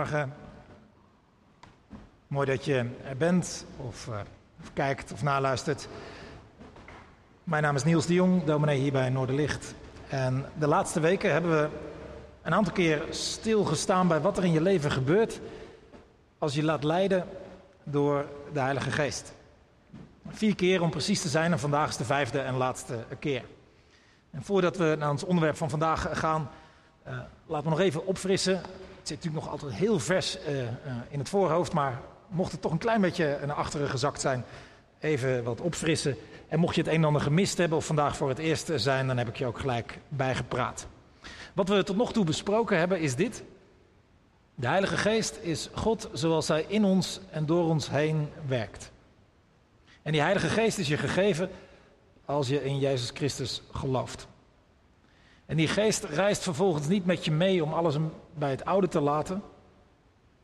Goedemorgen. Mooi dat je er bent of, uh, of, kijkt of naluistert. Mijn naam is Niels de Jong, dominee hier bij Noorderlicht. En de laatste weken hebben we een aantal keer stilgestaan bij wat er in je leven gebeurt als je laat leiden door de Heilige Geest. Vier keer om precies te zijn en vandaag is de vijfde en laatste keer. En voordat we naar ons onderwerp van vandaag gaan, uh, laten we nog even opfrissen. Zit natuurlijk nog altijd heel vers uh, uh, in het voorhoofd, maar mocht het toch een klein beetje naar achteren gezakt zijn, even wat opfrissen. En mocht je het een en ander gemist hebben of vandaag voor het eerst zijn, dan heb ik je ook gelijk bijgepraat. Wat we tot nog toe besproken hebben is dit. De Heilige Geest is God zoals Hij in ons en door ons heen werkt. En die Heilige Geest is je gegeven als je in Jezus Christus gelooft. En die geest reist vervolgens niet met je mee om alles bij het oude te laten.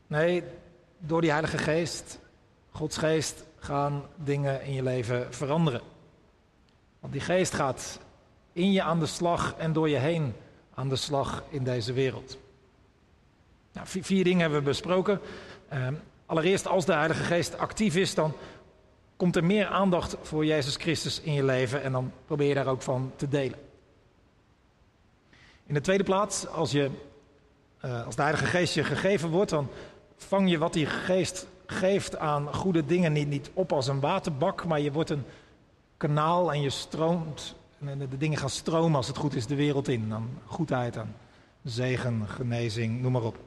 Nee, door die Heilige Geest, Gods Geest, gaan dingen in je leven veranderen. Want die geest gaat in je aan de slag en door je heen aan de slag in deze wereld. Nou, vier, dingen hebben we besproken. Uh, allereerst, als de Heilige Geest actief is, dan komt er meer aandacht voor Jezus Christus in je leven en dan probeer je daar ook van te delen. In de tweede plaats, als, je, uh, als de Heilige Geest je gegeven wordt, dan vang je wat die geest geeft aan goede dingen niet, niet op als een waterbak, maar je wordt een kanaal en je stroomt, en de dingen gaan stromen als het goed is de wereld in. Dan goedheid aan zegen, genezing, noem maar op.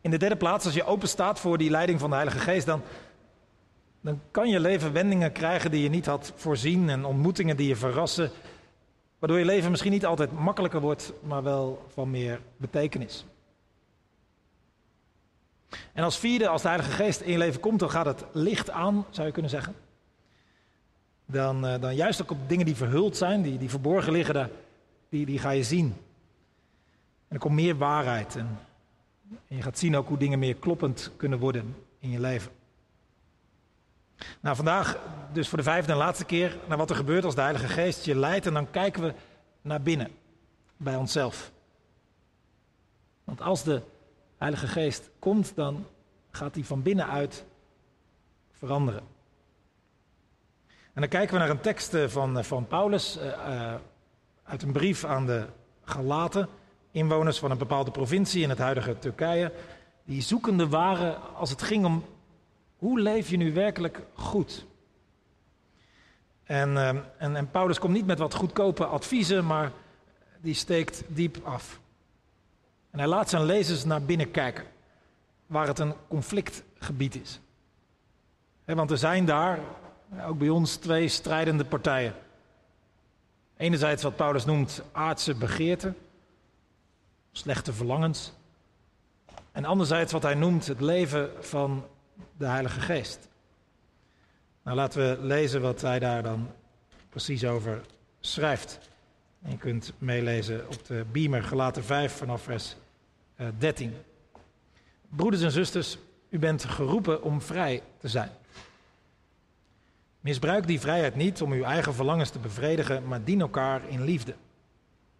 In de derde plaats, als je open staat voor die leiding van de Heilige Geest, dan, dan kan je leven wendingen krijgen die je niet had voorzien en ontmoetingen die je verrassen, waardoor je leven misschien niet altijd makkelijker wordt, maar wel van meer betekenis. En als vierde, als de Heilige Geest in je leven komt, dan gaat het licht aan, zou je kunnen zeggen. Dan, uh, dan juist ook op dingen die verhuld zijn, die, die verborgen liggen, die, die ga je zien. En er komt meer waarheid. En je gaat zien ook hoe dingen meer kloppend kunnen worden in je leven. Nou, vandaag dus voor de vijfde en laatste keer naar wat er gebeurt als de Heilige Geest je leidt. En dan kijken we naar binnen, bij onszelf. Want als de Heilige Geest komt, dan gaat hij van binnenuit veranderen. En dan kijken we naar een tekst eh, van, van Paulus uh, uit een brief aan de Galaten, inwoners van een bepaalde provincie in het huidige Turkije, die zoekende waren als het ging om hoe leef je nu werkelijk goed. En, en, en Paulus komt niet met wat goedkope adviezen, maar die steekt diep af. En hij laat zijn lezers naar binnen kijken, waar het een conflictgebied is. want er zijn daar, ook bij ons, twee strijdende partijen. Enerzijds wat Paulus noemt aardse begeerten, slechte verlangens. En anderzijds wat hij noemt het leven van de Heilige Geest. Nou, laten we lezen wat hij daar dan precies over schrijft. En je kunt meelezen op de Beamer, gelaten 5 vanaf vers 13. Eh, Broeders en zusters, u bent geroepen om vrij te zijn. Misbruik die vrijheid niet om uw eigen verlangens te bevredigen, maar dien elkaar in liefde.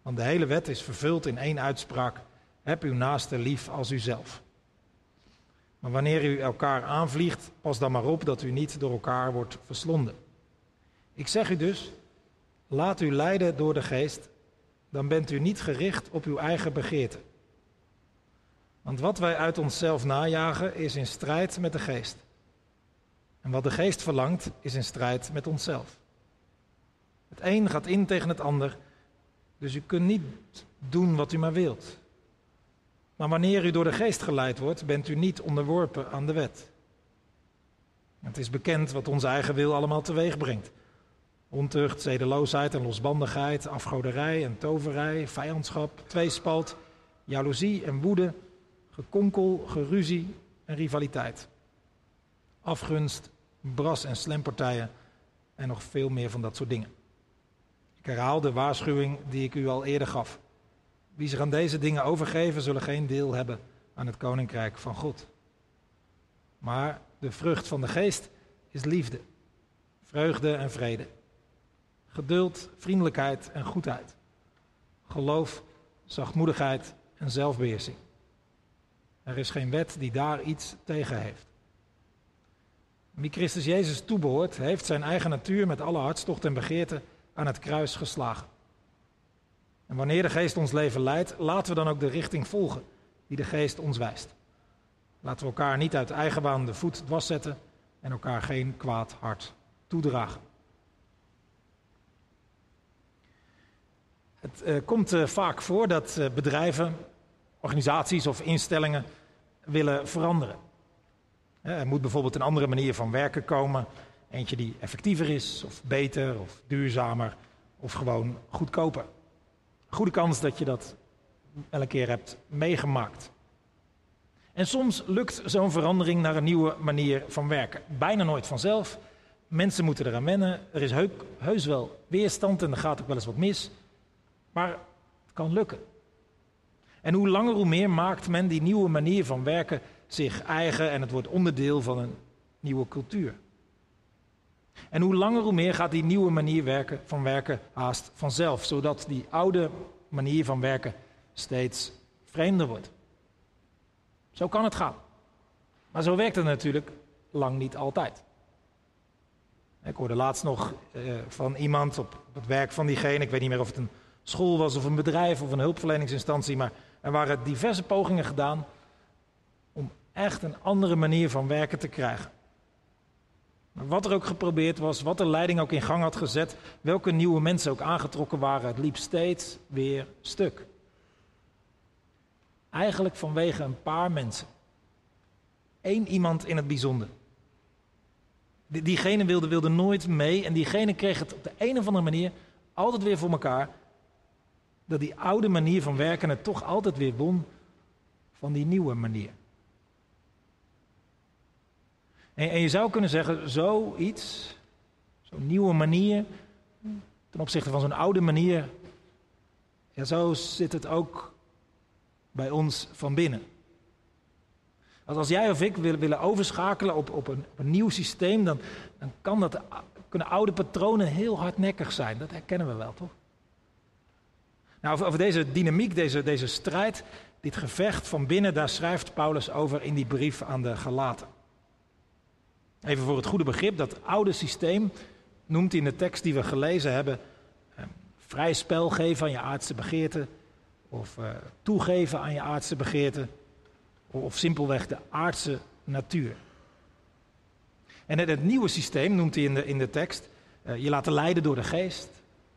Want de hele wet is vervuld in één uitspraak: heb uw naaste lief als uzelf. Maar wanneer u elkaar aanvliegt, pas dan maar op dat u niet door elkaar wordt verslonden. Ik zeg u dus, laat u leiden door de geest, dan bent u niet gericht op uw eigen begeerte. Want wat wij uit onszelf najagen is in strijd met de geest. En wat de geest verlangt is in strijd met onszelf. Het een gaat in tegen het ander, dus u kunt niet doen wat u maar wilt. Maar wanneer u door de geest geleid wordt, bent u niet onderworpen aan de wet. Het is bekend wat onze eigen wil allemaal teweeg brengt. Ontucht, zedeloosheid en losbandigheid, afgoderij en toverij, vijandschap, tweespalt, jaloezie en woede, gekonkel, geruzie en rivaliteit. Afgunst, bras- en slempartijen en nog veel meer van dat soort dingen. Ik herhaal de waarschuwing die ik u al eerder gaf. Wie zich aan deze dingen overgeven, zullen geen deel hebben aan het koninkrijk van God. Maar de vrucht van de geest is liefde, vreugde en vrede, geduld, vriendelijkheid en goedheid, geloof, zachtmoedigheid en zelfbeheersing. Er is geen wet die daar iets tegen heeft. Wie Christus Jezus toebehoort, heeft zijn eigen natuur met alle hartstocht en begeerte aan het kruis geslagen. En wanneer de geest ons leven leidt, laten we dan ook de richting volgen die de geest ons wijst. Laten we elkaar niet uit eigen baan de voet dwars zetten en elkaar geen kwaad hart toedragen. Het uh, komt uh, vaak voor dat uh, bedrijven, organisaties of instellingen willen veranderen. Er moet bijvoorbeeld een andere manier van werken komen. Eentje die effectiever is, of beter, of duurzamer, of gewoon goedkoper. Goede kans dat je dat wel een keer hebt meegemaakt. En soms lukt zo'n verandering naar een nieuwe manier van werken. Bijna nooit vanzelf. Mensen moeten eraan wennen. Er is heus wel weerstand en er gaat ook wel eens wat mis. Maar het kan lukken. En hoe langer hoe meer maakt men die nieuwe manier van werken zich eigen en het wordt onderdeel van een nieuwe cultuur. En hoe langer hoe meer gaat die nieuwe manier werken, van werken haast vanzelf, zodat die oude manier van werken steeds vreemder wordt. Zo kan het gaan. Maar zo werkt het natuurlijk lang niet altijd. Ik hoorde laatst nog eh, van iemand op het werk van diegene, ik weet niet meer of het een school was of een bedrijf of een hulpverleningsinstantie, maar er waren diverse pogingen gedaan om echt een andere manier van werken te krijgen. Wat er ook geprobeerd was, wat de leiding ook in gang had gezet, welke nieuwe mensen ook aangetrokken waren, het liep steeds weer stuk. Eigenlijk vanwege een paar mensen. Eén iemand in het bijzonder. Diegene wilde, wilde nooit mee en diegene kreeg het op de een of andere manier altijd weer voor elkaar. Dat die oude manier van werken het toch altijd weer won van die nieuwe manier. En, en je zou kunnen zeggen, zoiets, zo'n nieuwe manier, ten opzichte van zo'n oude manier, ja, zo zit het ook bij ons van binnen. Als, jij of ik willen, overschakelen op, op, een, op een nieuw systeem, dan, dan kan dat, kunnen oude patronen heel hardnekkig zijn. Dat herkennen we wel, toch? Nou, over, over deze dynamiek, deze, deze strijd, dit gevecht van binnen, daar schrijft Paulus over in die brief aan de Galaten. Even voor het goede begrip, dat oude systeem noemt in de tekst die we gelezen hebben eh, vrij spel geven aan je aardse begeerte, of uh, toegeven aan je aardse begeerte, of simpelweg de aardse natuur. En het, nieuwe systeem noemt hij in de, in de tekst uh, je laten leiden door de geest,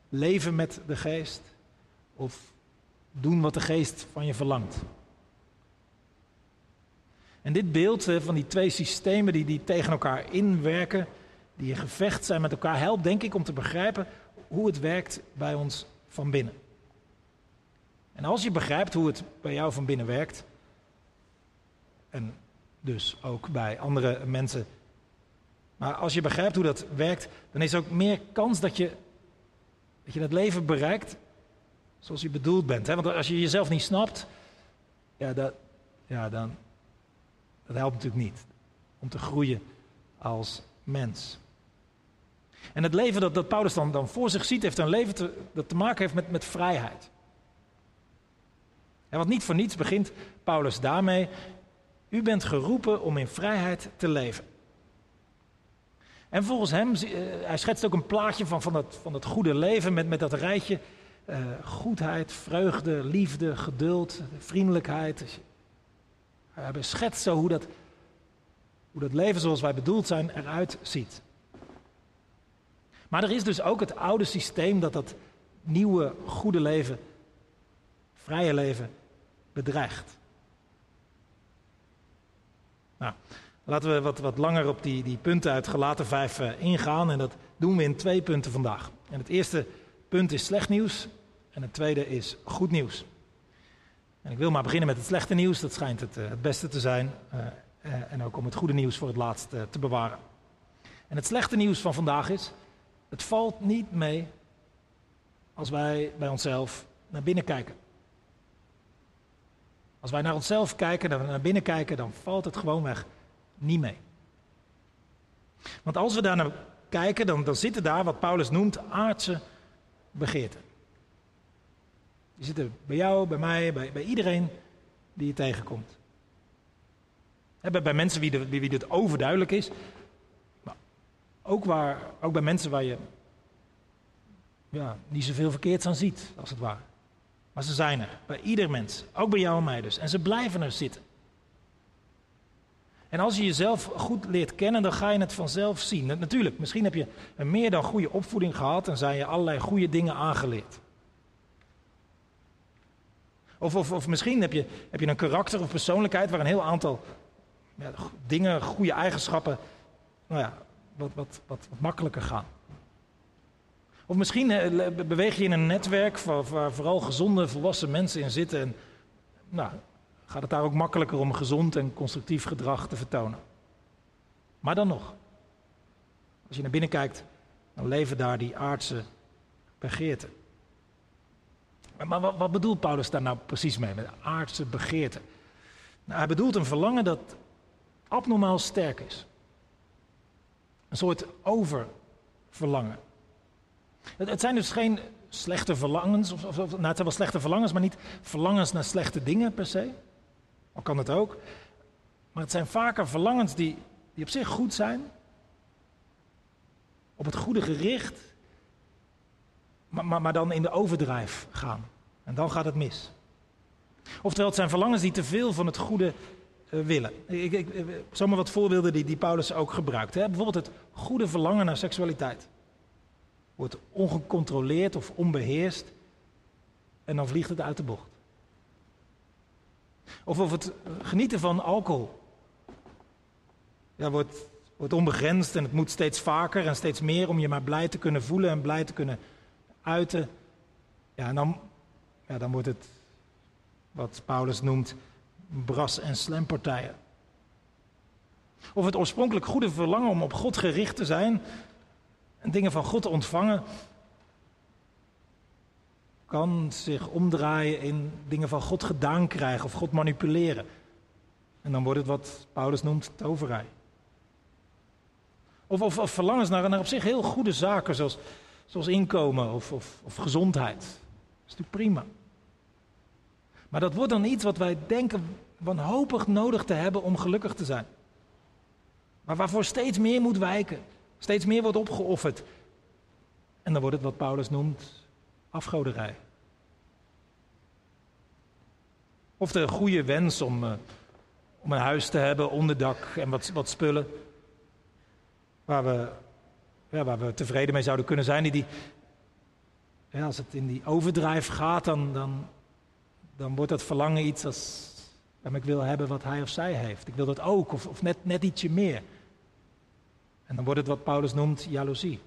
leven met de geest, of doen wat de geest van je verlangt. En dit beeld van die twee systemen die, die tegen elkaar inwerken, die in gevecht zijn met elkaar, helpt denk ik om te begrijpen hoe het werkt bij ons van binnen. En als je begrijpt hoe het bij jou van binnen werkt, en dus ook bij andere mensen, maar als je begrijpt hoe dat werkt, dan is er ook meer kans dat je dat, je dat leven bereikt zoals je bedoeld bent. Hè? Want als je jezelf niet snapt, ja, dat, ja dan, dat helpt natuurlijk niet om te groeien als mens. En het leven dat, dat Paulus dan, dan voor zich ziet, heeft een leven dat te maken heeft met, met vrijheid. En want niet voor niets begint Paulus daarmee. U bent geroepen om in vrijheid te leven. En volgens hem, eh, hij schetst ook een plaatje van, van, dat, van dat goede leven met, met dat rijtje. Uh, goedheid, vreugde, liefde, geduld, vriendelijkheid. Hij beschetst zo hoe dat, hoe dat leven zoals wij bedoeld zijn eruit ziet. Maar er is dus ook het oude systeem dat dat nieuwe, goede leven, vrije leven, bedreigt. Nou, laten we wat, wat langer op die, die punten uit gelaten vijf uh, ingaan. En dat doen we in twee punten vandaag. En het eerste punt is slecht nieuws. En het tweede is goed nieuws. En ik wil maar beginnen met het slechte nieuws. Dat schijnt het, uh, het beste te zijn. Uh, en ook om het goede nieuws voor het laatst te bewaren. En het slechte nieuws van vandaag is: het valt niet mee als wij bij onszelf naar binnen kijken. Als wij naar onszelf kijken, naar binnen kijken, dan valt het gewoonweg niet mee. Want als we daar naar kijken, dan, dan zitten daar wat Paulus noemt aardse begeerten. Die zitten bij jou, bij mij, bij, iedereen die je tegenkomt. Bij, bij mensen wie, de, wie dit overduidelijk is. Ook, waar, ook bij mensen waar je ja, niet zoveel verkeerds aan ziet, als het ware. Maar ze zijn er, bij ieder mens, ook bij jou en mij dus. En ze blijven er zitten. En als je jezelf goed leert kennen, dan ga je het vanzelf zien. Natuurlijk, misschien heb je een meer dan goede opvoeding gehad en zijn je allerlei goede dingen aangeleerd. Of, of, of misschien heb je, heb je een karakter of persoonlijkheid waar een heel aantal dingen, goede eigenschappen, nou ja, wat, wat, wat, wat makkelijker gaan. Of misschien eh, beweeg je in een netwerk waar, waar, vooral gezonde, volwassen mensen in zitten. En nou, gaat het daar ook makkelijker om gezond en constructief gedrag te vertonen. Maar dan nog, als je naar binnen kijkt, dan leven daar die aardse begeerten. Maar wat, wat bedoelt Paulus daar nou precies mee, met aardse begeerten? Nou, hij bedoelt een verlangen dat abnormaal sterk is. Een soort oververlangen. Het, het zijn dus geen slechte verlangens, of, of, nou het zijn wel slechte verlangens, maar niet verlangens naar slechte dingen per se. Al kan het ook. Maar het zijn vaker verlangens die, die op zich goed zijn, op het goede gericht, maar, dan in de overdrijf gaan. En dan gaat het mis. Oftewel, het zijn verlangens die te veel van het goede uh, willen. Ik, ik, zomaar wat voorbeelden die, die Paulus ook gebruikt. Hè? Bijvoorbeeld het goede verlangen naar seksualiteit. Wordt ongecontroleerd of onbeheerst en dan vliegt het uit de bocht. Of of het genieten van alcohol. Ja, wordt, wordt onbegrensd en het moet steeds vaker en steeds meer om je maar blij te kunnen voelen en blij te kunnen uiten. Ja, en dan, ja, dan wordt het wat Paulus noemt bras- en slampartijen. Of het oorspronkelijk goede verlangen om op God gericht te zijn en dingen van God te ontvangen, kan zich omdraaien in dingen van God gedaan krijgen of God manipuleren. En dan wordt het wat Paulus noemt toverij. Of, of, of verlangens naar, naar op zich heel goede zaken, zoals, zoals inkomen of, of, of gezondheid. Dat is natuurlijk prima. Maar dat wordt dan iets wat wij denken wanhopig nodig te hebben om gelukkig te zijn. Maar waarvoor steeds meer moet wijken. Steeds meer wordt opgeofferd. En dan wordt het wat Paulus noemt afgoderij. Of de goede wens om, uh, om een huis te hebben, onderdak en wat, wat spullen. Waar we, ja, waar we tevreden mee zouden kunnen zijn. Die, als het in die overdrijf gaat, dan, dan, dan wordt dat verlangen iets als. ik wil hebben wat hij of zij heeft. Ik wil dat ook, of, of net, net ietsje meer. En dan wordt het wat Paulus noemt jaloezie.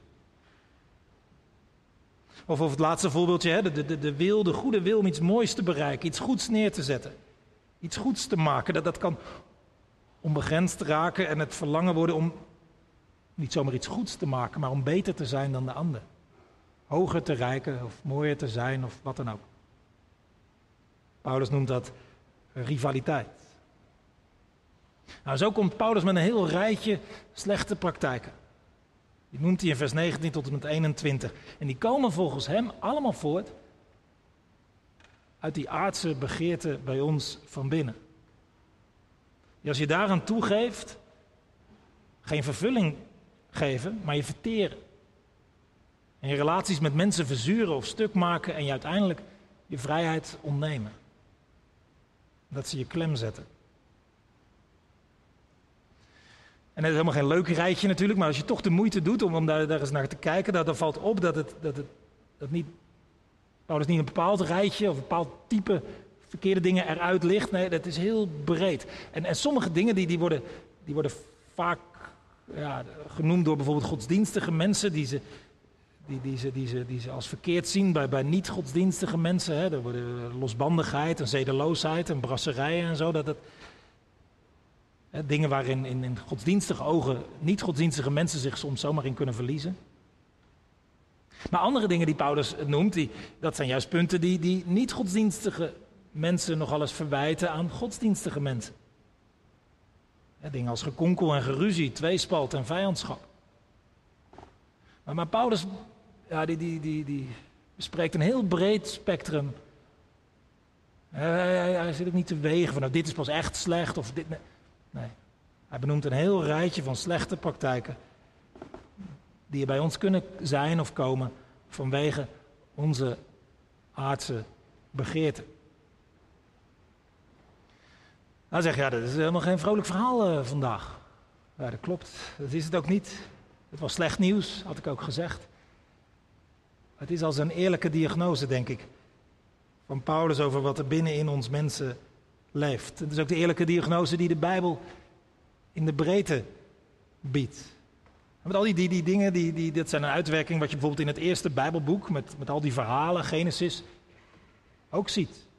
Of, of het laatste voorbeeldje, hè, de, de, de wil, de goede wil om iets moois te bereiken, iets goeds neer te zetten. Iets goeds te maken, dat, dat kan onbegrensd raken en het verlangen worden om niet zomaar iets goeds te maken, maar om beter te zijn dan de ander. Hoger te rijken of mooier te zijn of wat dan ook. Paulus noemt dat rivaliteit. Nou, zo komt Paulus met een heel rijtje slechte praktijken. Die noemt hij in vers 19 tot en met 21. En die komen volgens hem allemaal voort uit die aardse begeerte bij ons van binnen. Die als je daaraan toegeeft, geen vervulling geven, maar je verteren. En je relaties met mensen verzuren of stuk maken en je uiteindelijk je vrijheid ontnemen. Dat ze je klem zetten. En het is helemaal geen leuk rijtje natuurlijk, maar als je toch de moeite doet om, daar, eens naar te kijken, dan, dan valt op dat het, dat het dat niet, Paulus niet een bepaald rijtje of een bepaald type verkeerde dingen eruit ligt. Nee, dat is heel breed. En, en sommige dingen die, die, worden, die worden vaak ja, genoemd door bijvoorbeeld godsdienstige mensen, die ze, die, die, ze, die, ze, die ze als verkeerd zien bij, bij niet-godsdienstige mensen. Hè. Er worden losbandigheid en zedeloosheid en brasserijen en zo. Dat, dat, dingen waarin in, in godsdienstige ogen niet-godsdienstige mensen zich soms zomaar in kunnen verliezen. Maar andere dingen die Paulus noemt, die, dat zijn juist punten die, die niet-godsdienstige mensen nogal eens verwijten aan godsdienstige mensen. Dingen als gekonkel en geruzie, tweespalt en vijandschap. Maar, Paulus ja, die, die, die, die bespreekt een heel breed spectrum Hij, hij, hij zit ook niet te wegen van nou, dit is pas echt slecht of dit. Nee. Hij benoemt een heel rijtje van slechte praktijken die er bij ons kunnen zijn of komen vanwege onze aardse begeerten. Dan zeg je, ja, dat is helemaal geen vrolijk verhaal uh, vandaag. Ja, dat klopt. Dat is het ook niet. Het was slecht nieuws, had ik ook gezegd. Het is als een eerlijke diagnose, denk ik, van Paulus over wat er binnen in ons mensen leeft. Het is ook de eerlijke diagnose die de Bijbel in de breedte biedt. Met al die, die, die dingen, die, die, dat zijn een uitwerking wat je bijvoorbeeld in het eerste Bijbelboek, met, met al die verhalen, Genesis, ook ziet.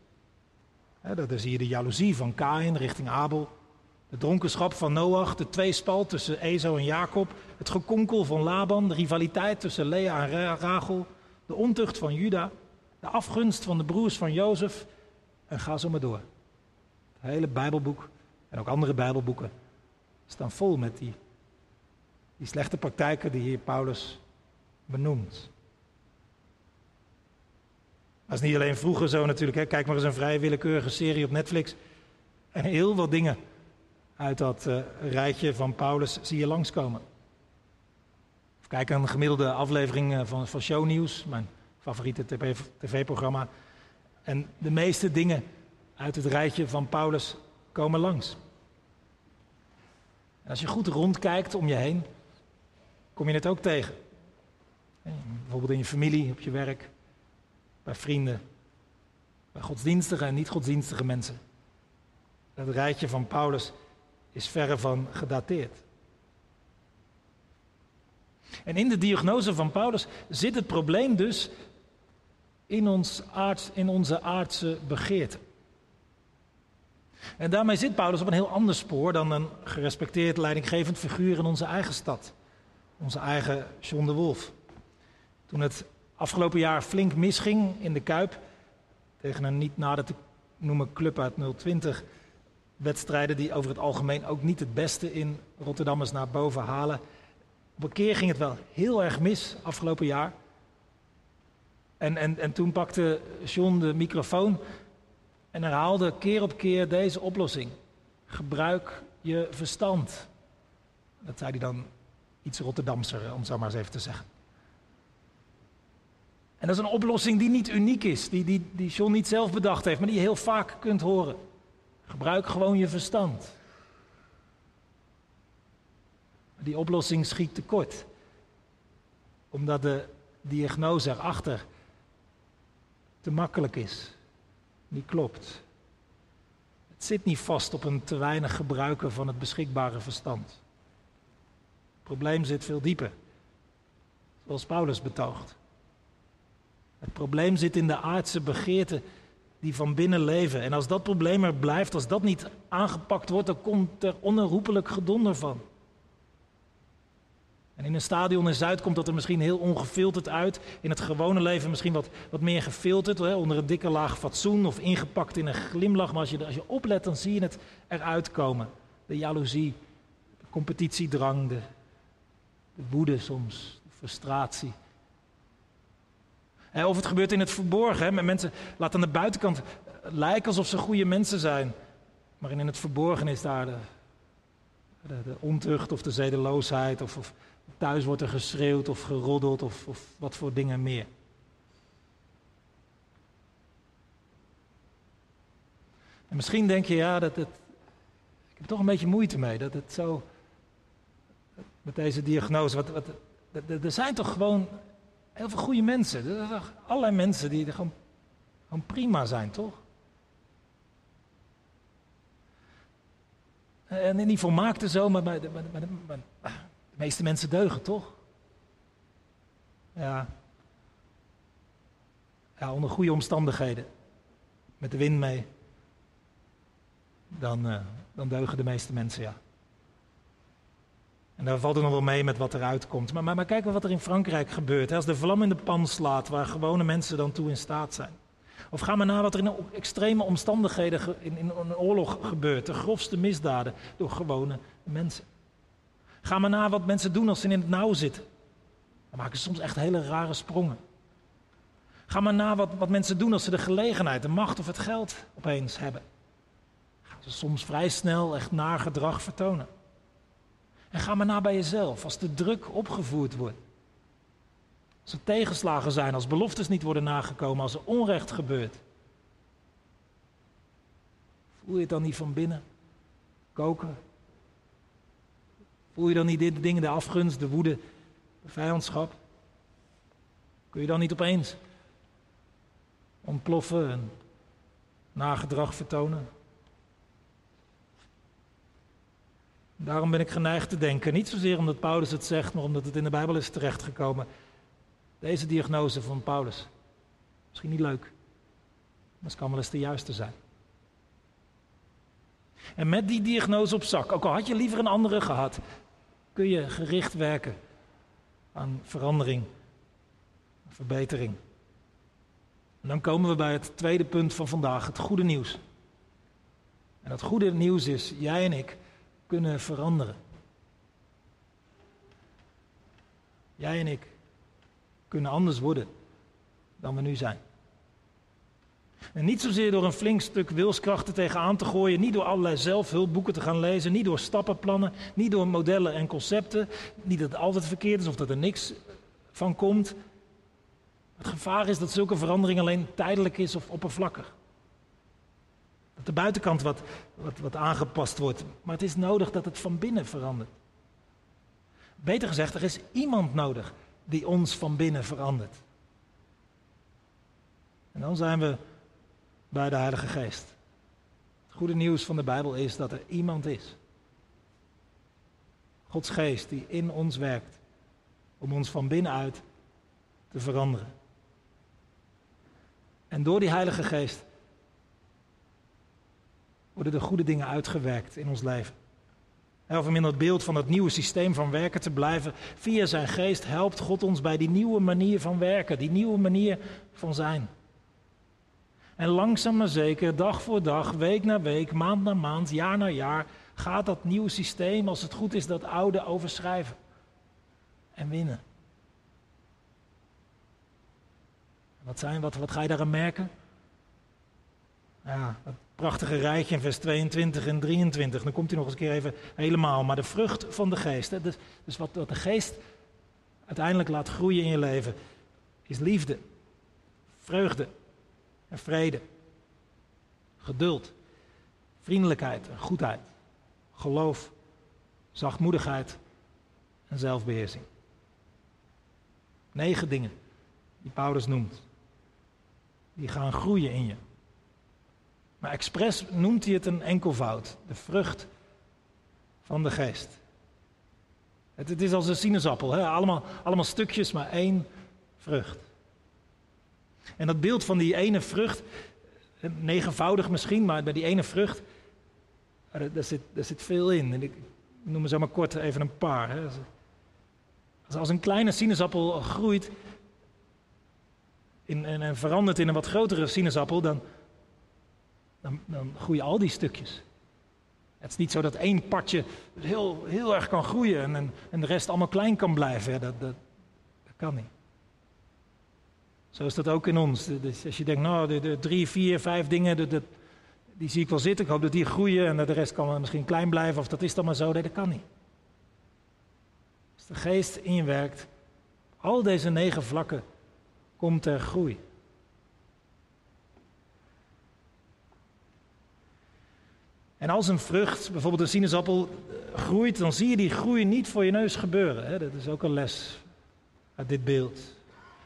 Daar zie je de jaloezie van Kain richting Abel. De dronkenschap van Noach, de tweespal tussen Ezo en Jacob. Het gekonkel van Laban, de rivaliteit tussen Lea en Rachel. De ontucht van Juda. De afgunst van de broers van Jozef. En ga zo maar door. Het hele Bijbelboek en ook andere Bijbelboeken staan vol met die, die slechte praktijken die hier Paulus benoemt. Dat is niet alleen vroeger zo natuurlijk. Hè. Kijk maar eens een vrij willekeurige serie op Netflix. En heel wat dingen uit dat uh, rijtje van Paulus zie je langskomen. Of kijk een gemiddelde aflevering uh, van, van Shownieuws, mijn favoriete tv-programma. En de meeste dingen uit het rijtje van Paulus komen langs. En als je goed rondkijkt om je heen, kom je het ook tegen. Bijvoorbeeld in je familie, op je werk, bij vrienden, bij godsdienstige en niet-godsdienstige mensen. Dat rijtje van Paulus is verre van gedateerd. En in de diagnose van Paulus zit het probleem dus in, ons in onze aardse begeerte. En daarmee zit Paulus op een heel ander spoor dan een gerespecteerd leidinggevend figuur in onze eigen stad. Onze eigen John de Wolf. Toen het afgelopen jaar flink misging in de Kuip, tegen een niet nader te noemen club uit 020, wedstrijden die over het algemeen ook niet het beste in Rotterdammers naar boven halen. Op een keer ging het wel heel erg mis afgelopen jaar. En, en, en toen pakte John de microfoon en herhaalde keer op keer deze oplossing. Gebruik je verstand. Dat zei hij dan iets Rotterdamser, om zo maar eens even te zeggen. En dat is een oplossing die niet uniek is, die, die, die John niet zelf bedacht heeft, maar die je heel vaak kunt horen. Gebruik gewoon je verstand. Die oplossing schiet tekort, omdat de diagnose erachter te makkelijk is niet klopt. Het zit niet vast op een te weinig gebruiken van het beschikbare verstand. Het probleem zit veel dieper, zoals Paulus betoogt. Het probleem zit in de aardse begeerten die van binnen leven. En als dat probleem er blijft, als dat niet aangepakt wordt, dan komt er onherroepelijk gedonder van. En in een stadion in Zuid komt dat er misschien heel ongefilterd uit. In het gewone leven misschien wat, wat meer gefilterd, hè, onder een dikke laag fatsoen of ingepakt in een glimlach. Maar als je, als je oplet, dan zie je het eruit komen. De jaloezie, de competitiedrang, de, de woede soms, de frustratie. Of het gebeurt in het verborgen. Met mensen laten aan de buitenkant lijken alsof ze goede mensen zijn. Maar in het verborgen is daar de, de, de ontucht of de zedeloosheid of, of Thuis wordt er geschreeuwd of geroddeld of, of wat voor dingen meer. En misschien denk je, ja, dat het, ik heb toch een beetje moeite mee dat het zo, met deze diagnose, wat, wat, er zijn toch gewoon heel veel goede mensen. Er zijn allerlei mensen die er gewoon, prima zijn, toch? En niet volmaakte zo, maar, maar, de meeste mensen deugen, toch? Ja. Ja, onder goede omstandigheden. Met de wind mee. Dan, uh, dan deugen de meeste mensen, ja. En daar valt het nog wel mee met wat eruit komt. Maar, maar, maar kijk wat er in Frankrijk gebeurt. Hè? Als de vlam in de pan slaat, waar gewone mensen dan toe in staat zijn. Of ga maar na wat er in extreme omstandigheden in, in een oorlog gebeurt. De grofste misdaden door gewone mensen. Ga maar na wat mensen doen als ze in het nauw zitten. Dan maken ze soms echt hele rare sprongen. Ga maar na wat, wat mensen doen als ze de gelegenheid, de macht of het geld opeens hebben. Gaan ze soms vrij snel echt naar gedrag vertonen. En ga maar na bij jezelf als de druk opgevoerd wordt. Als er tegenslagen zijn, als beloftes niet worden nagekomen, als er onrecht gebeurt. Voel je het dan niet van binnen? Koken? Voel je dan niet de dingen, de afgunst, de woede, de vijandschap? Kun je dan niet opeens ontploffen en nagedrag vertonen? Daarom ben ik geneigd te denken, niet zozeer omdat Paulus het zegt, maar omdat het in de Bijbel is terechtgekomen. Deze diagnose van Paulus. Misschien niet leuk, maar het kan wel eens de juiste zijn. En met die diagnose op zak, ook al had je liever een andere gehad, kun je gericht werken aan verandering, verbetering. En dan komen we bij het tweede punt van vandaag, het goede nieuws. En dat goede nieuws is, jij en ik kunnen veranderen. Jij en ik kunnen anders worden dan we nu zijn. En niet zozeer door een flink stuk wilskrachten tegenaan te gooien, niet door allerlei zelfhulpboeken te gaan lezen, niet door stappenplannen, niet door modellen en concepten. Niet dat het altijd verkeerd is of dat er niks van komt. Het gevaar is dat zulke verandering alleen tijdelijk is of oppervlakkig. De buitenkant wat, wat, wat aangepast wordt. Maar het is nodig dat het van binnen verandert. Beter gezegd, er is iemand nodig die ons van binnen verandert. En dan zijn we bij de Heilige Geest. Het goede nieuws van de Bijbel is dat er iemand is. Gods Geest die in ons werkt om ons van binnenuit te veranderen. En door die Heilige Geest worden de goede dingen uitgewerkt in ons leven. Of om in het beeld van het nieuwe systeem van werken te blijven, via zijn geest helpt God ons bij die nieuwe manier van werken, die nieuwe manier van zijn. En langzaam maar zeker, dag voor dag, week na week, maand na maand, jaar na jaar, gaat dat nieuwe systeem, als het goed is, dat oude overschrijven en winnen. Wat, zijn, wat, wat ga je daaraan merken? Ja, dat prachtige rijtje in vers 22 en 23. Dan komt hij nog eens een keer even helemaal. Maar de vrucht van de geest. Dus, dus wat, wat de geest uiteindelijk laat groeien in je leven. Is liefde, vreugde en vrede. Geduld, vriendelijkheid en goedheid. Geloof, zachtmoedigheid en zelfbeheersing. Negen dingen die Paulus noemt. Die gaan groeien in je. Maar expres noemt hij het een enkelvoud. De vrucht van de geest. Het, het is als een sinaasappel. Hè? Allemaal, allemaal stukjes, maar één vrucht. En dat beeld van die ene vrucht, negenvoudig misschien, maar bij die ene vrucht, daar zit, veel in. En ik noem er zo maar kort even een paar. Hè. Als een kleine sinaasappel groeit in, en, en verandert in een wat grotere sinaasappel, dan, dan, dan groeien al die stukjes. Het is niet zo dat één partje heel, heel erg kan groeien en, en de rest allemaal klein kan blijven. Dat, dat, dat kan niet. Zo is dat ook in ons. Dus als je denkt, nou, de, de drie, vier, vijf dingen, die zie ik wel zitten. Ik hoop dat die groeien en de rest kan misschien klein blijven. Of dat is dan maar zo. Nee, dat kan niet. Als de geest in je werkt, al deze negen vlakken, komt er groei. En als een vrucht, bijvoorbeeld een sinaasappel, groeit, dan zie je die groei niet voor je neus gebeuren. Hè? Dat is ook een les uit dit beeld.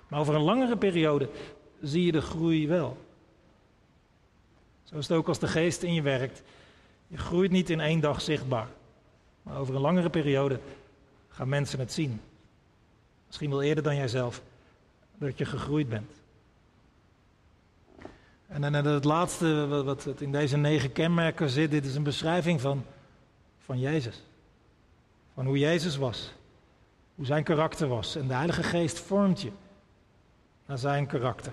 Maar over een langere periode zie je de groei wel. Zo is het ook als de geest in je werkt. Je groeit niet in één dag zichtbaar. Maar over een langere periode gaan mensen het zien. Misschien wel eerder dan jijzelf, dat je gegroeid bent. En dan het laatste wat in deze negen kenmerken zit, dit is een beschrijving van, van Jezus. Van hoe Jezus was. Hoe zijn karakter was. En de Heilige Geest vormt je naar zijn karakter.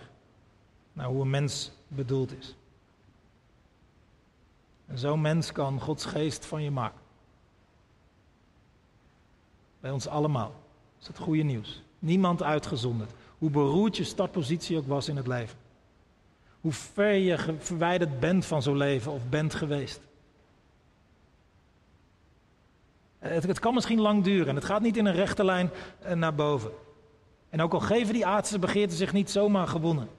Naar hoe een mens bedoeld is. En zo'n mens kan Gods geest van je maken. Bij ons allemaal. Dat is het goede nieuws. Niemand uitgezonderd. Hoe beroerd je startpositie ook was in het leven. Hoe ver je verwijderd bent van zo'n leven of bent geweest. Het, het, kan misschien lang duren en het gaat niet in een rechte lijn eh, naar boven. En ook al geven die aardse begeerten zich niet zomaar gewonnen.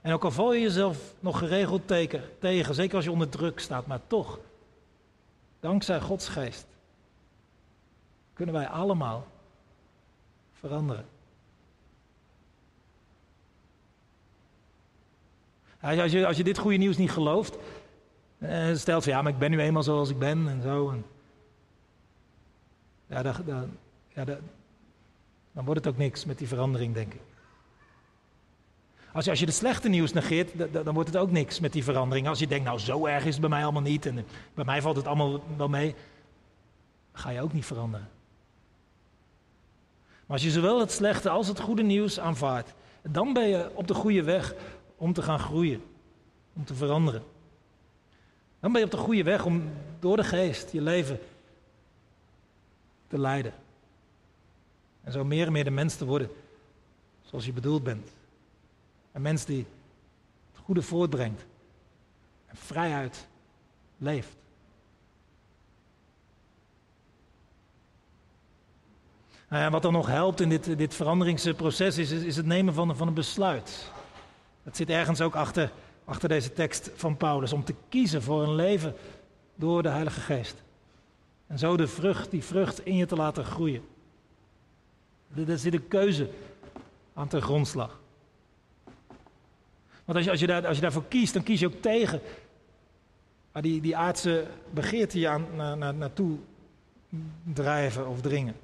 En ook al val je jezelf nog geregeld teken, tegen, zeker als je onder druk staat, maar toch, dankzij Gods geest, kunnen wij allemaal veranderen. Als je, als je dit goede nieuws niet gelooft, eh, stelt van ja, maar ik ben nu eenmaal zoals ik ben en zo. En, ja, ja dan wordt het ook niks met die verandering, denk ik. Als je, als je het slechte nieuws negeert, dan wordt het ook niks met die verandering. Als je denkt, nou zo erg is het bij mij allemaal niet en bij mij valt het allemaal wel mee, ga je ook niet veranderen. Maar als je zowel het slechte als het goede nieuws aanvaardt, dan ben je op de goede weg om te gaan groeien, om te veranderen. Dan ben je op de goede weg om door de geest je leven te leiden. En zo meer en meer de mens te worden zoals je bedoeld bent. Een mens die het goede voortbrengt en vrijheid leeft. Nou wat dan nog helpt in dit, dit veranderingsproces is, is het nemen van, van een besluit. Dat zit ergens ook achter, achter deze tekst van Paulus. Om te kiezen voor een leven door de Heilige Geest. En zo de vrucht, die vrucht in je te laten groeien. Er zit een keuze aan ten grondslag. Want als je, als je, daar, als je daarvoor kiest, dan kies je ook tegen waar die, die aardse begeerte je aan, na, na, naartoe drijven of dringen.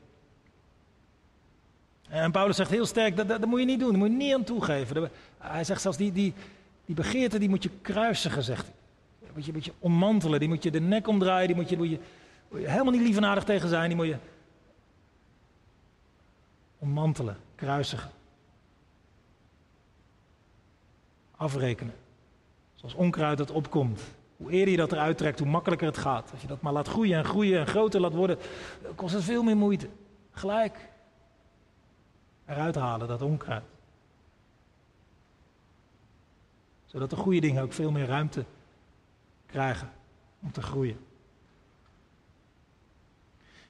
En Paulus zegt heel sterk, dat, dat, moet je niet doen, dat moet je niet aan toegeven. Hij zegt zelfs, die, die, die begeerte die moet je kruisigen, zegt hij. Die moet je een beetje ommantelen, die moet je de nek omdraaien, die moet je, je helemaal niet lievenaardig tegen zijn, die moet je ommantelen, kruisigen. Afrekenen. Zoals onkruid dat opkomt. Hoe eerder je dat eruit trekt, hoe makkelijker het gaat. Als je dat maar laat groeien en groeien en groter laat worden, kost het veel meer moeite. Gelijk eruit halen, dat onkruid. Zodat de goede dingen ook veel meer ruimte krijgen om te groeien.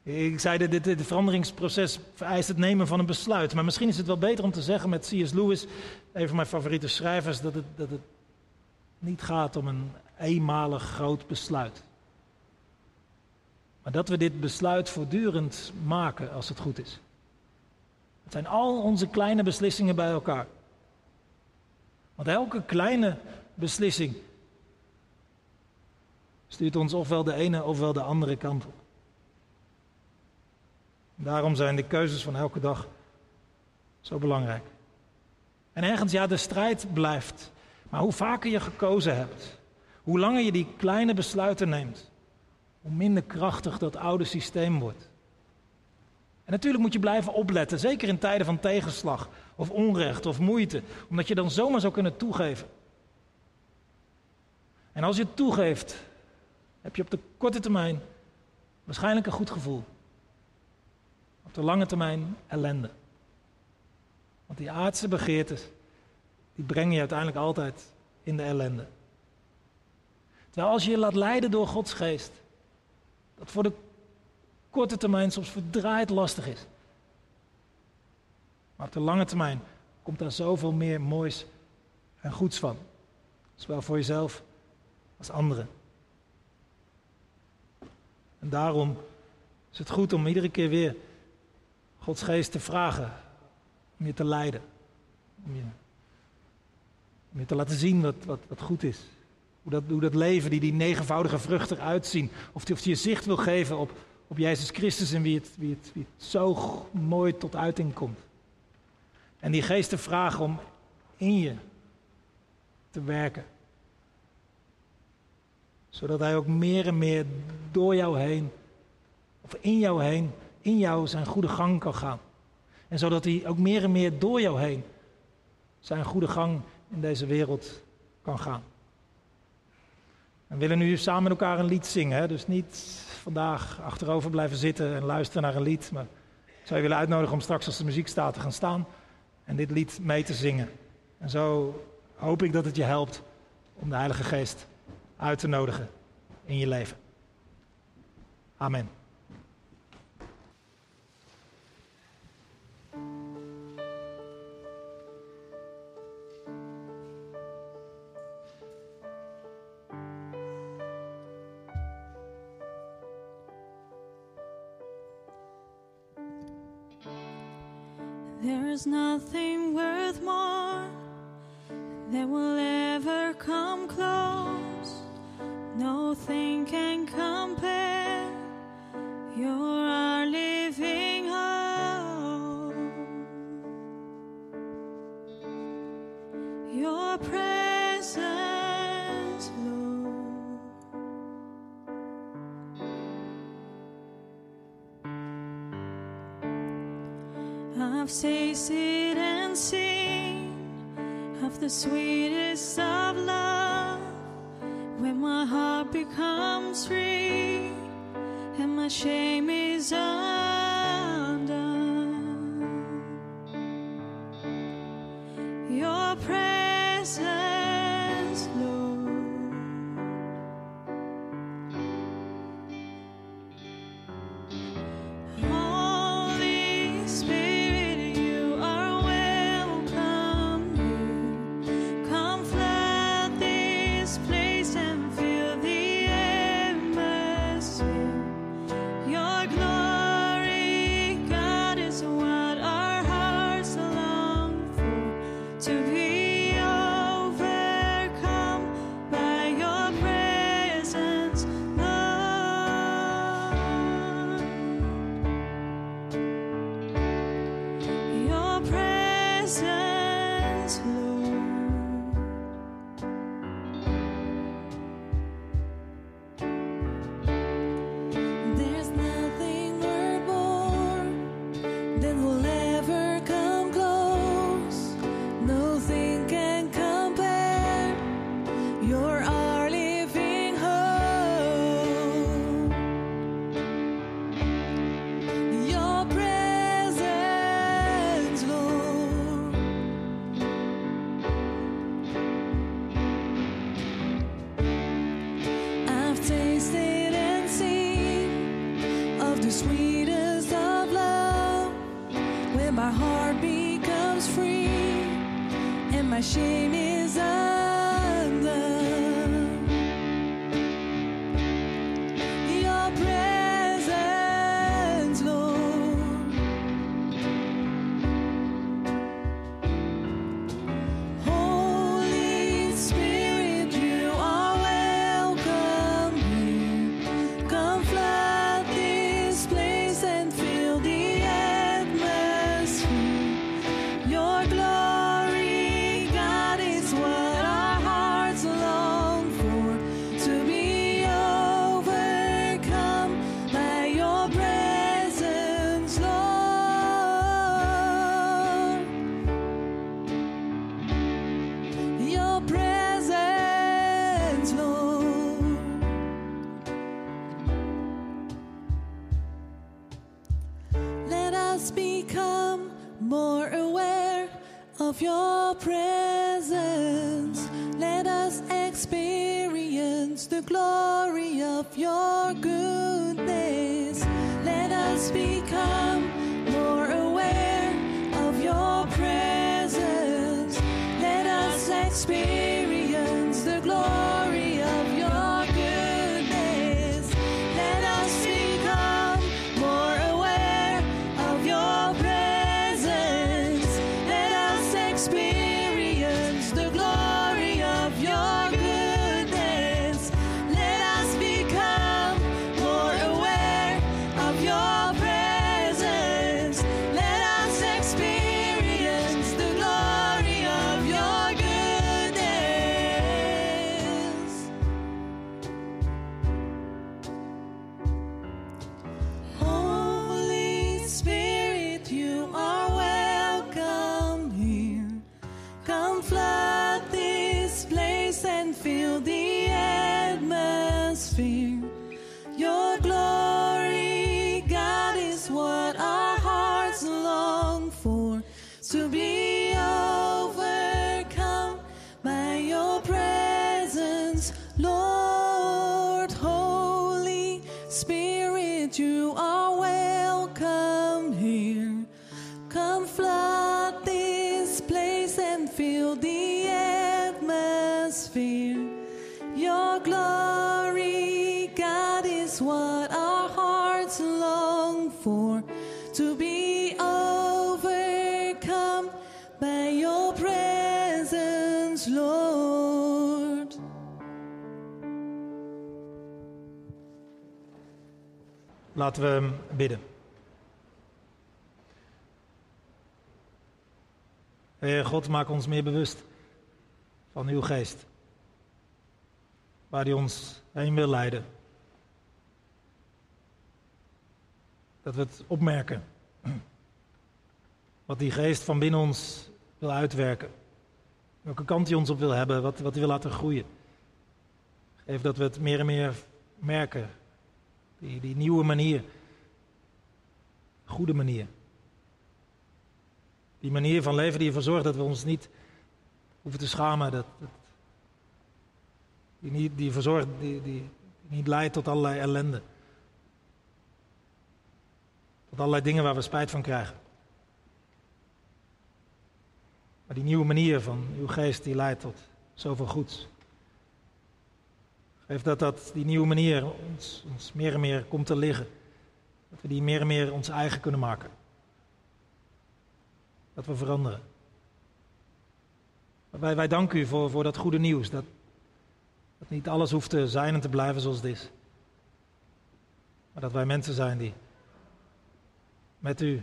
Ik zei dat dit, dit veranderingsproces vereist het nemen van een besluit. Maar misschien is het wel beter om te zeggen met C.S. Lewis, een van mijn favoriete schrijvers, dat het, dat het niet gaat om een eenmalig groot besluit. Maar dat we dit besluit voortdurend maken als het goed is. Het zijn al onze kleine beslissingen bij elkaar. Want elke kleine beslissing stuurt ons ofwel de ene ofwel de andere kant op. Daarom zijn de keuzes van elke dag zo belangrijk. En ergens, ja, de strijd blijft. Maar hoe vaker je gekozen hebt, hoe langer je die kleine besluiten neemt, hoe minder krachtig dat oude systeem wordt. En natuurlijk moet je blijven opletten, zeker in tijden van tegenslag of onrecht of moeite, omdat je dan zomaar zou kunnen toegeven. En als je het toegeeft, heb je op de korte termijn waarschijnlijk een goed gevoel. Op de lange termijn ellende. Want die aardse begeertes, die brengen je uiteindelijk altijd in de ellende. Terwijl als je je laat leiden door Gods geest, dat voor de korte termijn soms verdraaid lastig is. Maar op de lange termijn komt daar zoveel meer moois en goeds van. Zowel voor jezelf als anderen. En daarom is het goed om iedere keer weer Gods geest te vragen om je te leiden. Om je, om je te laten zien wat, wat, wat goed is. Hoe dat, hoe dat leven, die, die negenvoudige vruchten eruit zien. Of die, of die je zicht wil geven op, op Jezus Christus en wie het, wie, het, wie het zo mooi tot uiting komt. En die geest te vragen om in je te werken. Zodat hij ook meer en meer door jou heen, of in jou heen, in jou zijn goede gang kan gaan. En zodat hij ook meer en meer door jou heen zijn goede gang in deze wereld kan gaan. We willen nu samen met elkaar een lied zingen. Hè? Dus niet vandaag achterover blijven zitten en luisteren naar een lied. Maar ik zou je willen uitnodigen om straks als de muziek staat te gaan staan. en dit lied mee te zingen. En zo hoop ik dat het je helpt om de Heilige Geest uit te nodigen in je leven. Amen. There's nothing worth more that will ever come close. Nothing can compare. You're our living hope. Your presence, I've tasted and seen of the sweetest of love when my heart becomes free and my shame is undone. desire. Laten we bidden. Heer God, maak ons meer bewust van uw geest. Waar die ons heen wil leiden. Dat we het opmerken. Wat die geest van binnen ons wil uitwerken. Welke kant hij ons op wil hebben, wat, wat hij wil laten groeien. Geef dat we het meer en meer merken. Die, die nieuwe manier. Goede manier. Die manier van leven die ervoor zorgt dat we ons niet hoeven te schamen. Dat, die, niet, die ervoor die, die niet leidt tot allerlei ellende. Tot allerlei dingen waar we spijt van krijgen. Maar die nieuwe manier van uw geest die leidt tot zoveel goeds. Geef dat, dat die nieuwe manier ons, ons meer en meer komt te liggen. Dat we die meer en meer ons eigen kunnen maken. Dat we veranderen. Wij, wij danken u voor, voor dat goede nieuws. Dat, dat niet alles hoeft te zijn en te blijven zoals het is. Maar dat wij mensen zijn die met u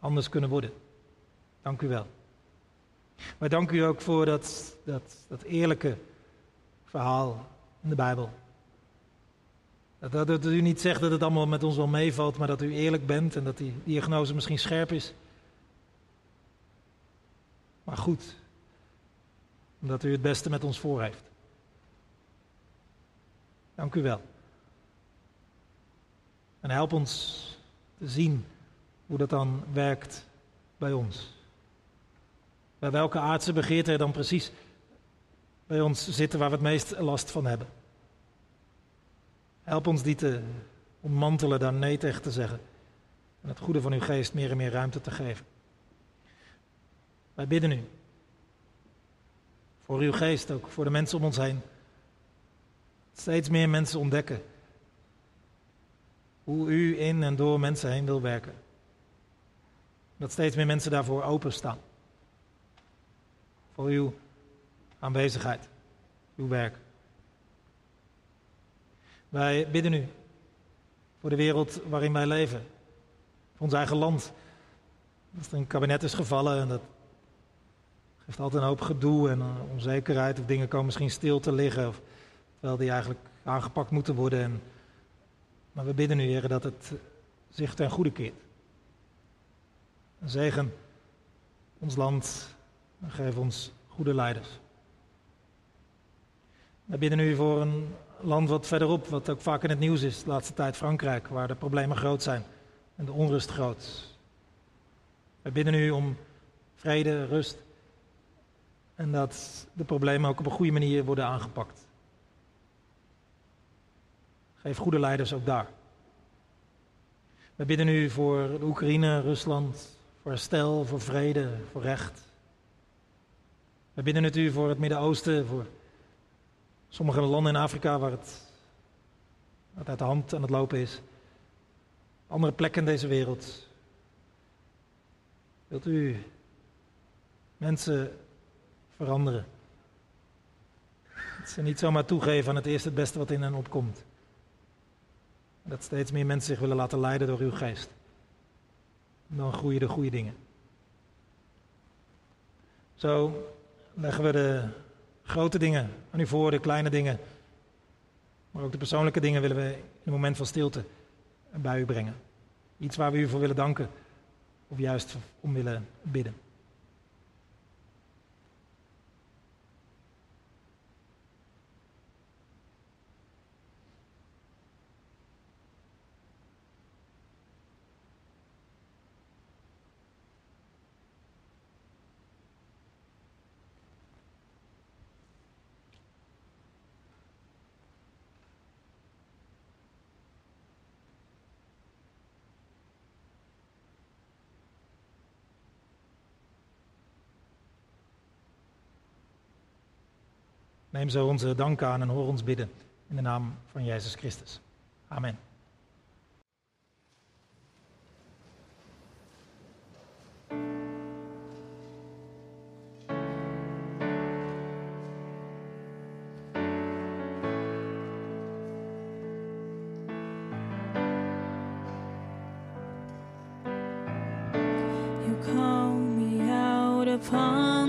anders kunnen worden. Dank u wel. Wij danken u ook voor dat, dat, dat eerlijke verhaal in de Bijbel. Dat, u niet zegt dat het allemaal met ons wel meevalt, maar dat u eerlijk bent en dat die diagnose misschien scherp is. Maar goed, omdat u het beste met ons voor heeft. Dank u wel. En help ons te zien hoe dat dan werkt bij ons. Bij welke aardse begeerte er dan precies bij ons zitten waar we het meest last van hebben. Help ons die te ontmantelen, daar nee tegen te zeggen. En het goede van uw geest meer en meer ruimte te geven. Wij bidden u. Voor uw geest ook, voor de mensen om ons heen. Steeds meer mensen ontdekken hoe u in en door mensen heen wil werken. Dat steeds meer mensen daarvoor openstaan. Voor uw aanwezigheid, uw werk. Wij bidden u voor de wereld waarin wij leven. Voor ons eigen land. Als er een kabinet is gevallen en dat geeft altijd een hoop gedoe en onzekerheid. Of dingen komen misschien stil te liggen. Of, terwijl die eigenlijk aangepakt moeten worden. En, maar we bidden u, Heer, dat het zich ten goede keert. Zegen ons land en geef ons goede leiders. We bidden u voor een land wat verderop, wat ook vaak in het nieuws is, de laatste tijd Frankrijk, waar de problemen groot zijn en de onrust groot. We bidden u om vrede, rust en dat de problemen ook op een goede manier worden aangepakt. Geef goede leiders ook daar. We bidden u voor de Oekraïne, Rusland, voor herstel, voor vrede, voor recht. We bidden het u voor het Midden-Oosten, voor sommige landen in Afrika waar het, uit de hand aan het lopen is. Andere plekken in deze wereld. Wilt u mensen veranderen? Dat ze niet zomaar toegeven aan het eerste het beste wat in hen opkomt. Dat steeds meer mensen zich willen laten leiden door uw geest. Dan groeien de goede dingen. Zo leggen we de grote dingen aan u voor, de kleine dingen. Maar ook de persoonlijke dingen willen we in een moment van stilte bij u brengen. Iets waar we u voor willen danken of juist om willen bidden. Neem zo onze dank aan en hoor ons bidden. In de naam van Jezus Christus. Amen. upon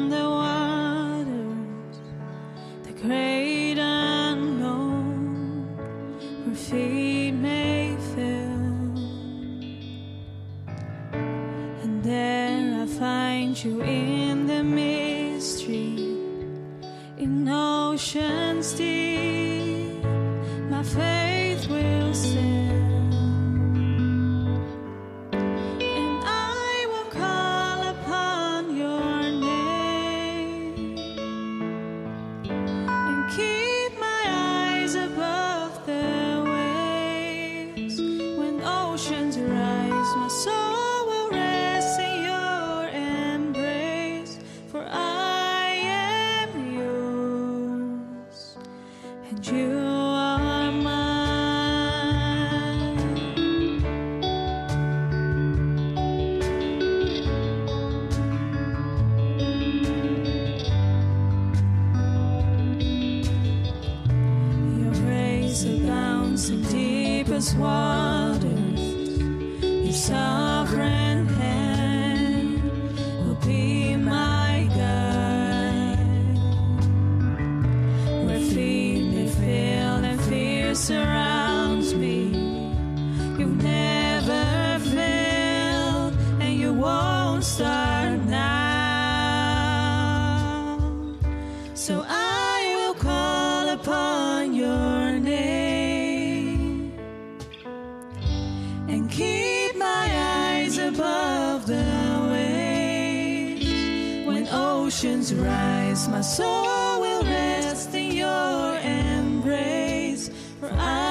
oceans rise, my soul will rest in your embrace. For I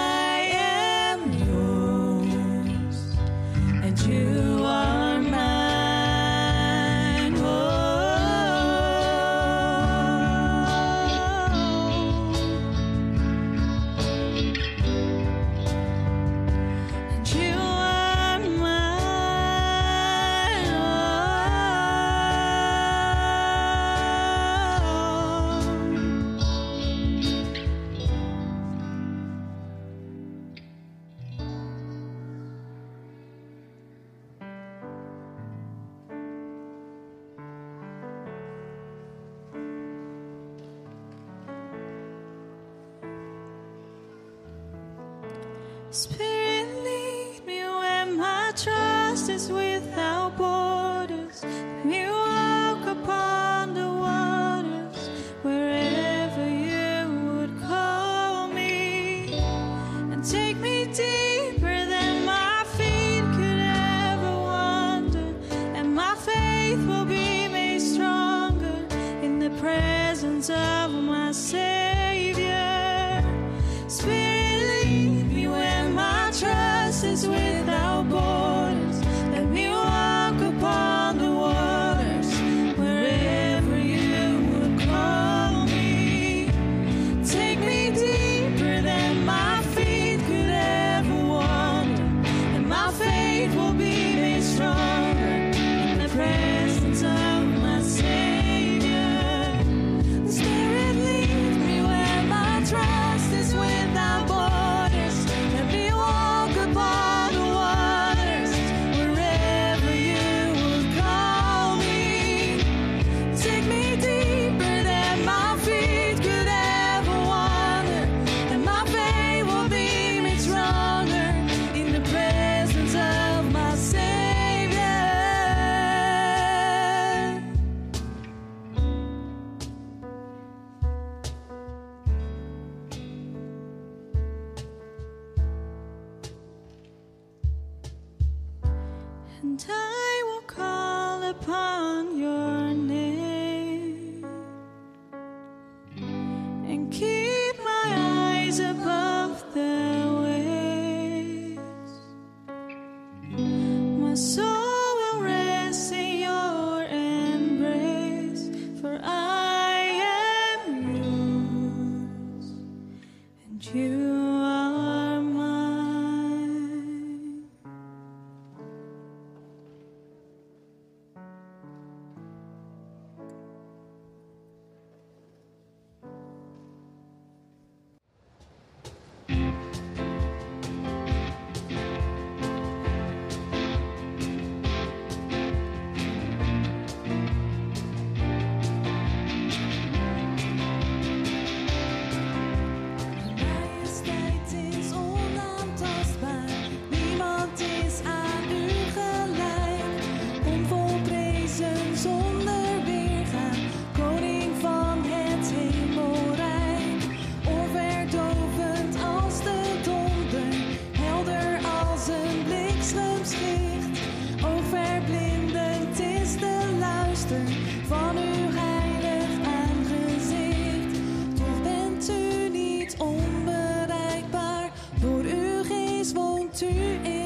to it.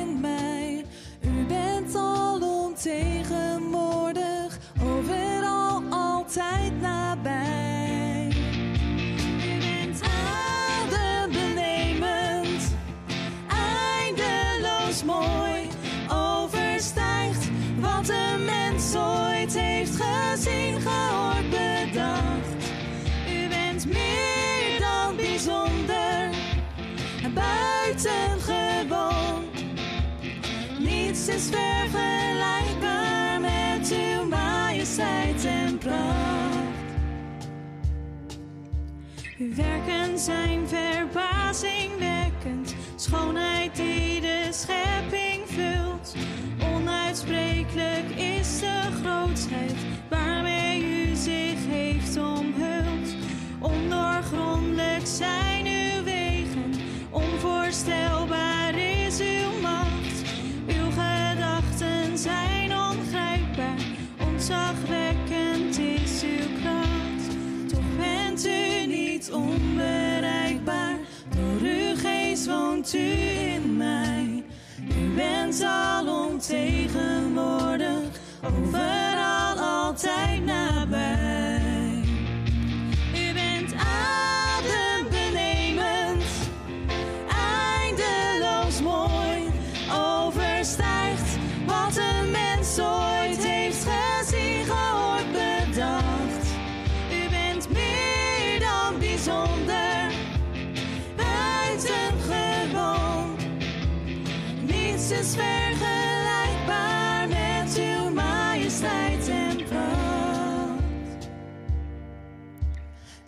Werken zijn verbazing.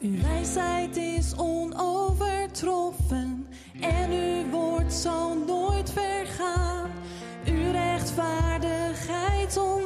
Uw wijsheid is onovertroffen en uw woord zal nooit vergaan. Uw rechtvaardigheid onvergaan.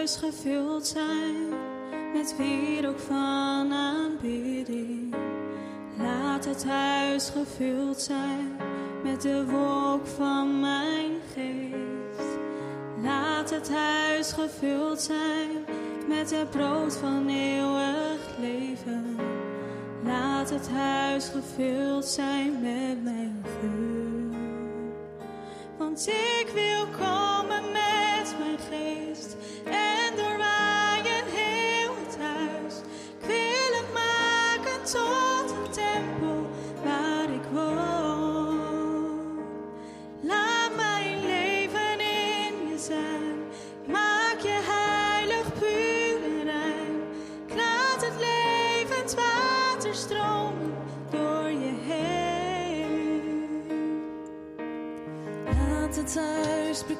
huis gevuld zijn met wierook van aanbidding. Laat het huis gevuld zijn met de wolk van mijn geest. Laat het huis gevuld zijn met het brood van eeuwig leven. Laat het huis gevuld zijn met mijn vuur. Want ik wil komen.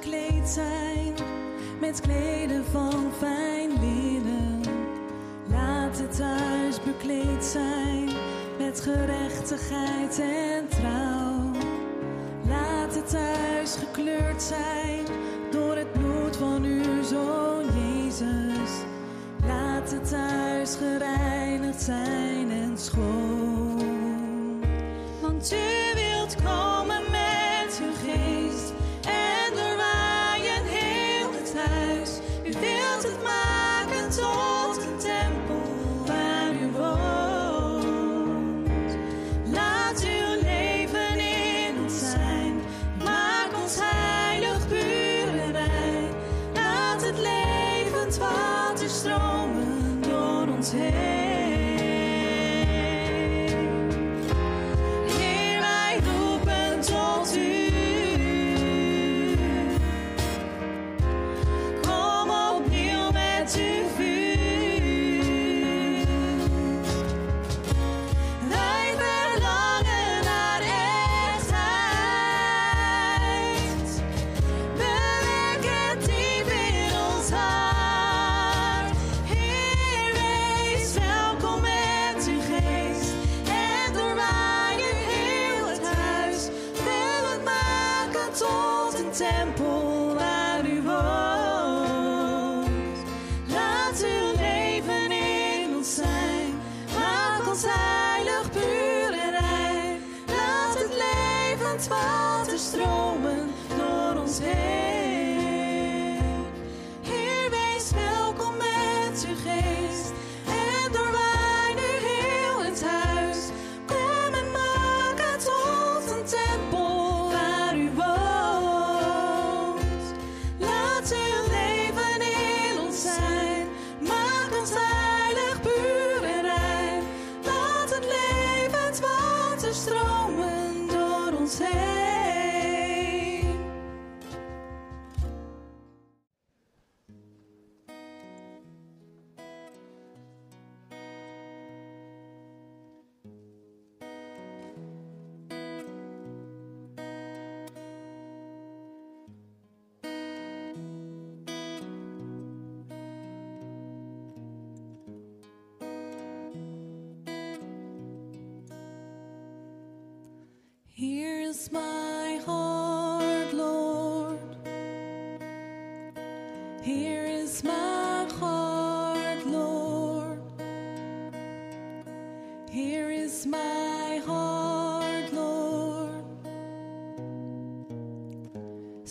Kleed zijn met kleden van fijn linnen. Laat het thuis bekleed zijn met gerechtigheid en trouw. Laat het thuis gekleurd zijn door het bloed van uw zoon Jezus. Laat het thuis gereinigd zijn en schoon. Want u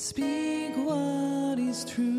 Speak what is true.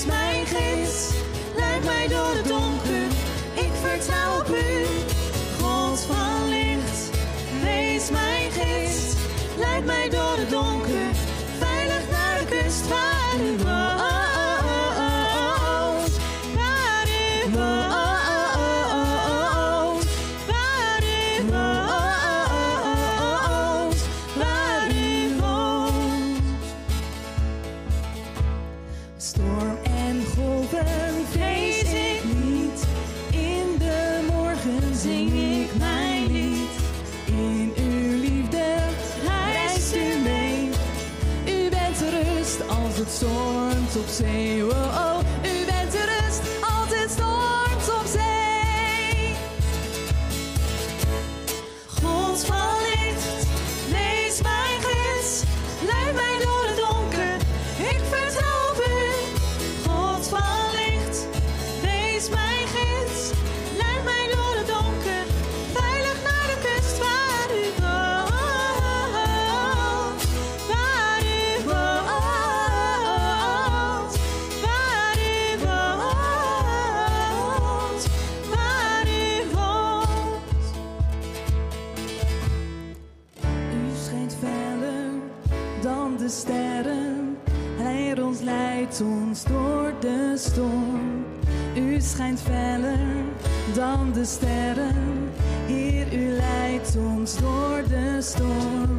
Wees mijn gids. Leid mij door de sterren. Heer, u leidt ons door de storm.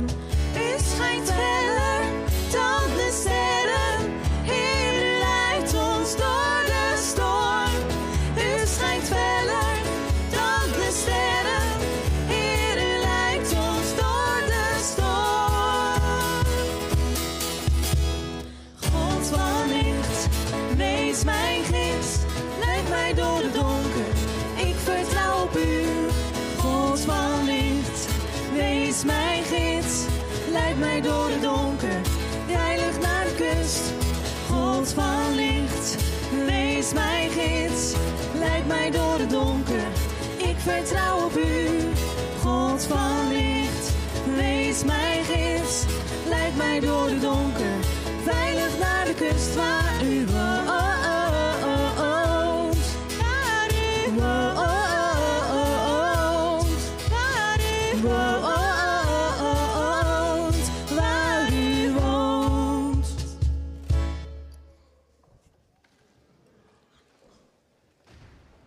Wees mijn gids. Leid mij door het donker, ik vertrouw op u. God van licht, wees mijn gids. Leid mij door het donker, veilig naar de kust waar u woont.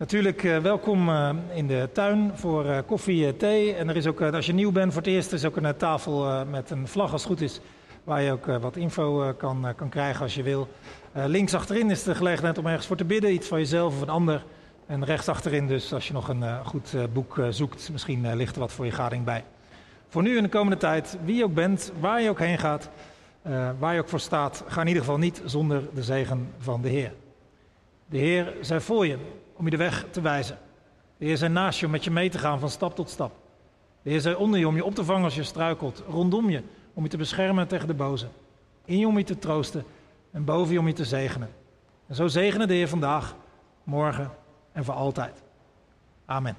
Natuurlijk eh, welkom eh, in de tuin voor eh, koffie, thee. En er is ook, als je nieuw bent voor het eerst, is ook een tafel met een vlag als het goed is. Waar je ook wat info kan, kan krijgen als je wil. Links achterin is de gelegenheid om ergens voor te bidden. Iets van jezelf of een ander. En rechts achterin dus als je nog een goed boek zoekt. Misschien ligt er wat voor je gading bij. Voor nu en de komende tijd, wie je ook bent, waar je ook heen gaat. waar je ook voor staat. Ga in ieder geval niet zonder de zegen van de Heer. De Heer zij voor je om je de weg te wijzen. De Heer zij naast je om met je mee te gaan van stap tot stap. De Heer zij onder je om je op te vangen als je struikelt. Rondom je om je te beschermen tegen de boze. In je om je te troosten en boven je om je te zegenen. En zo zegenen de Heer vandaag, morgen en voor altijd. Amen.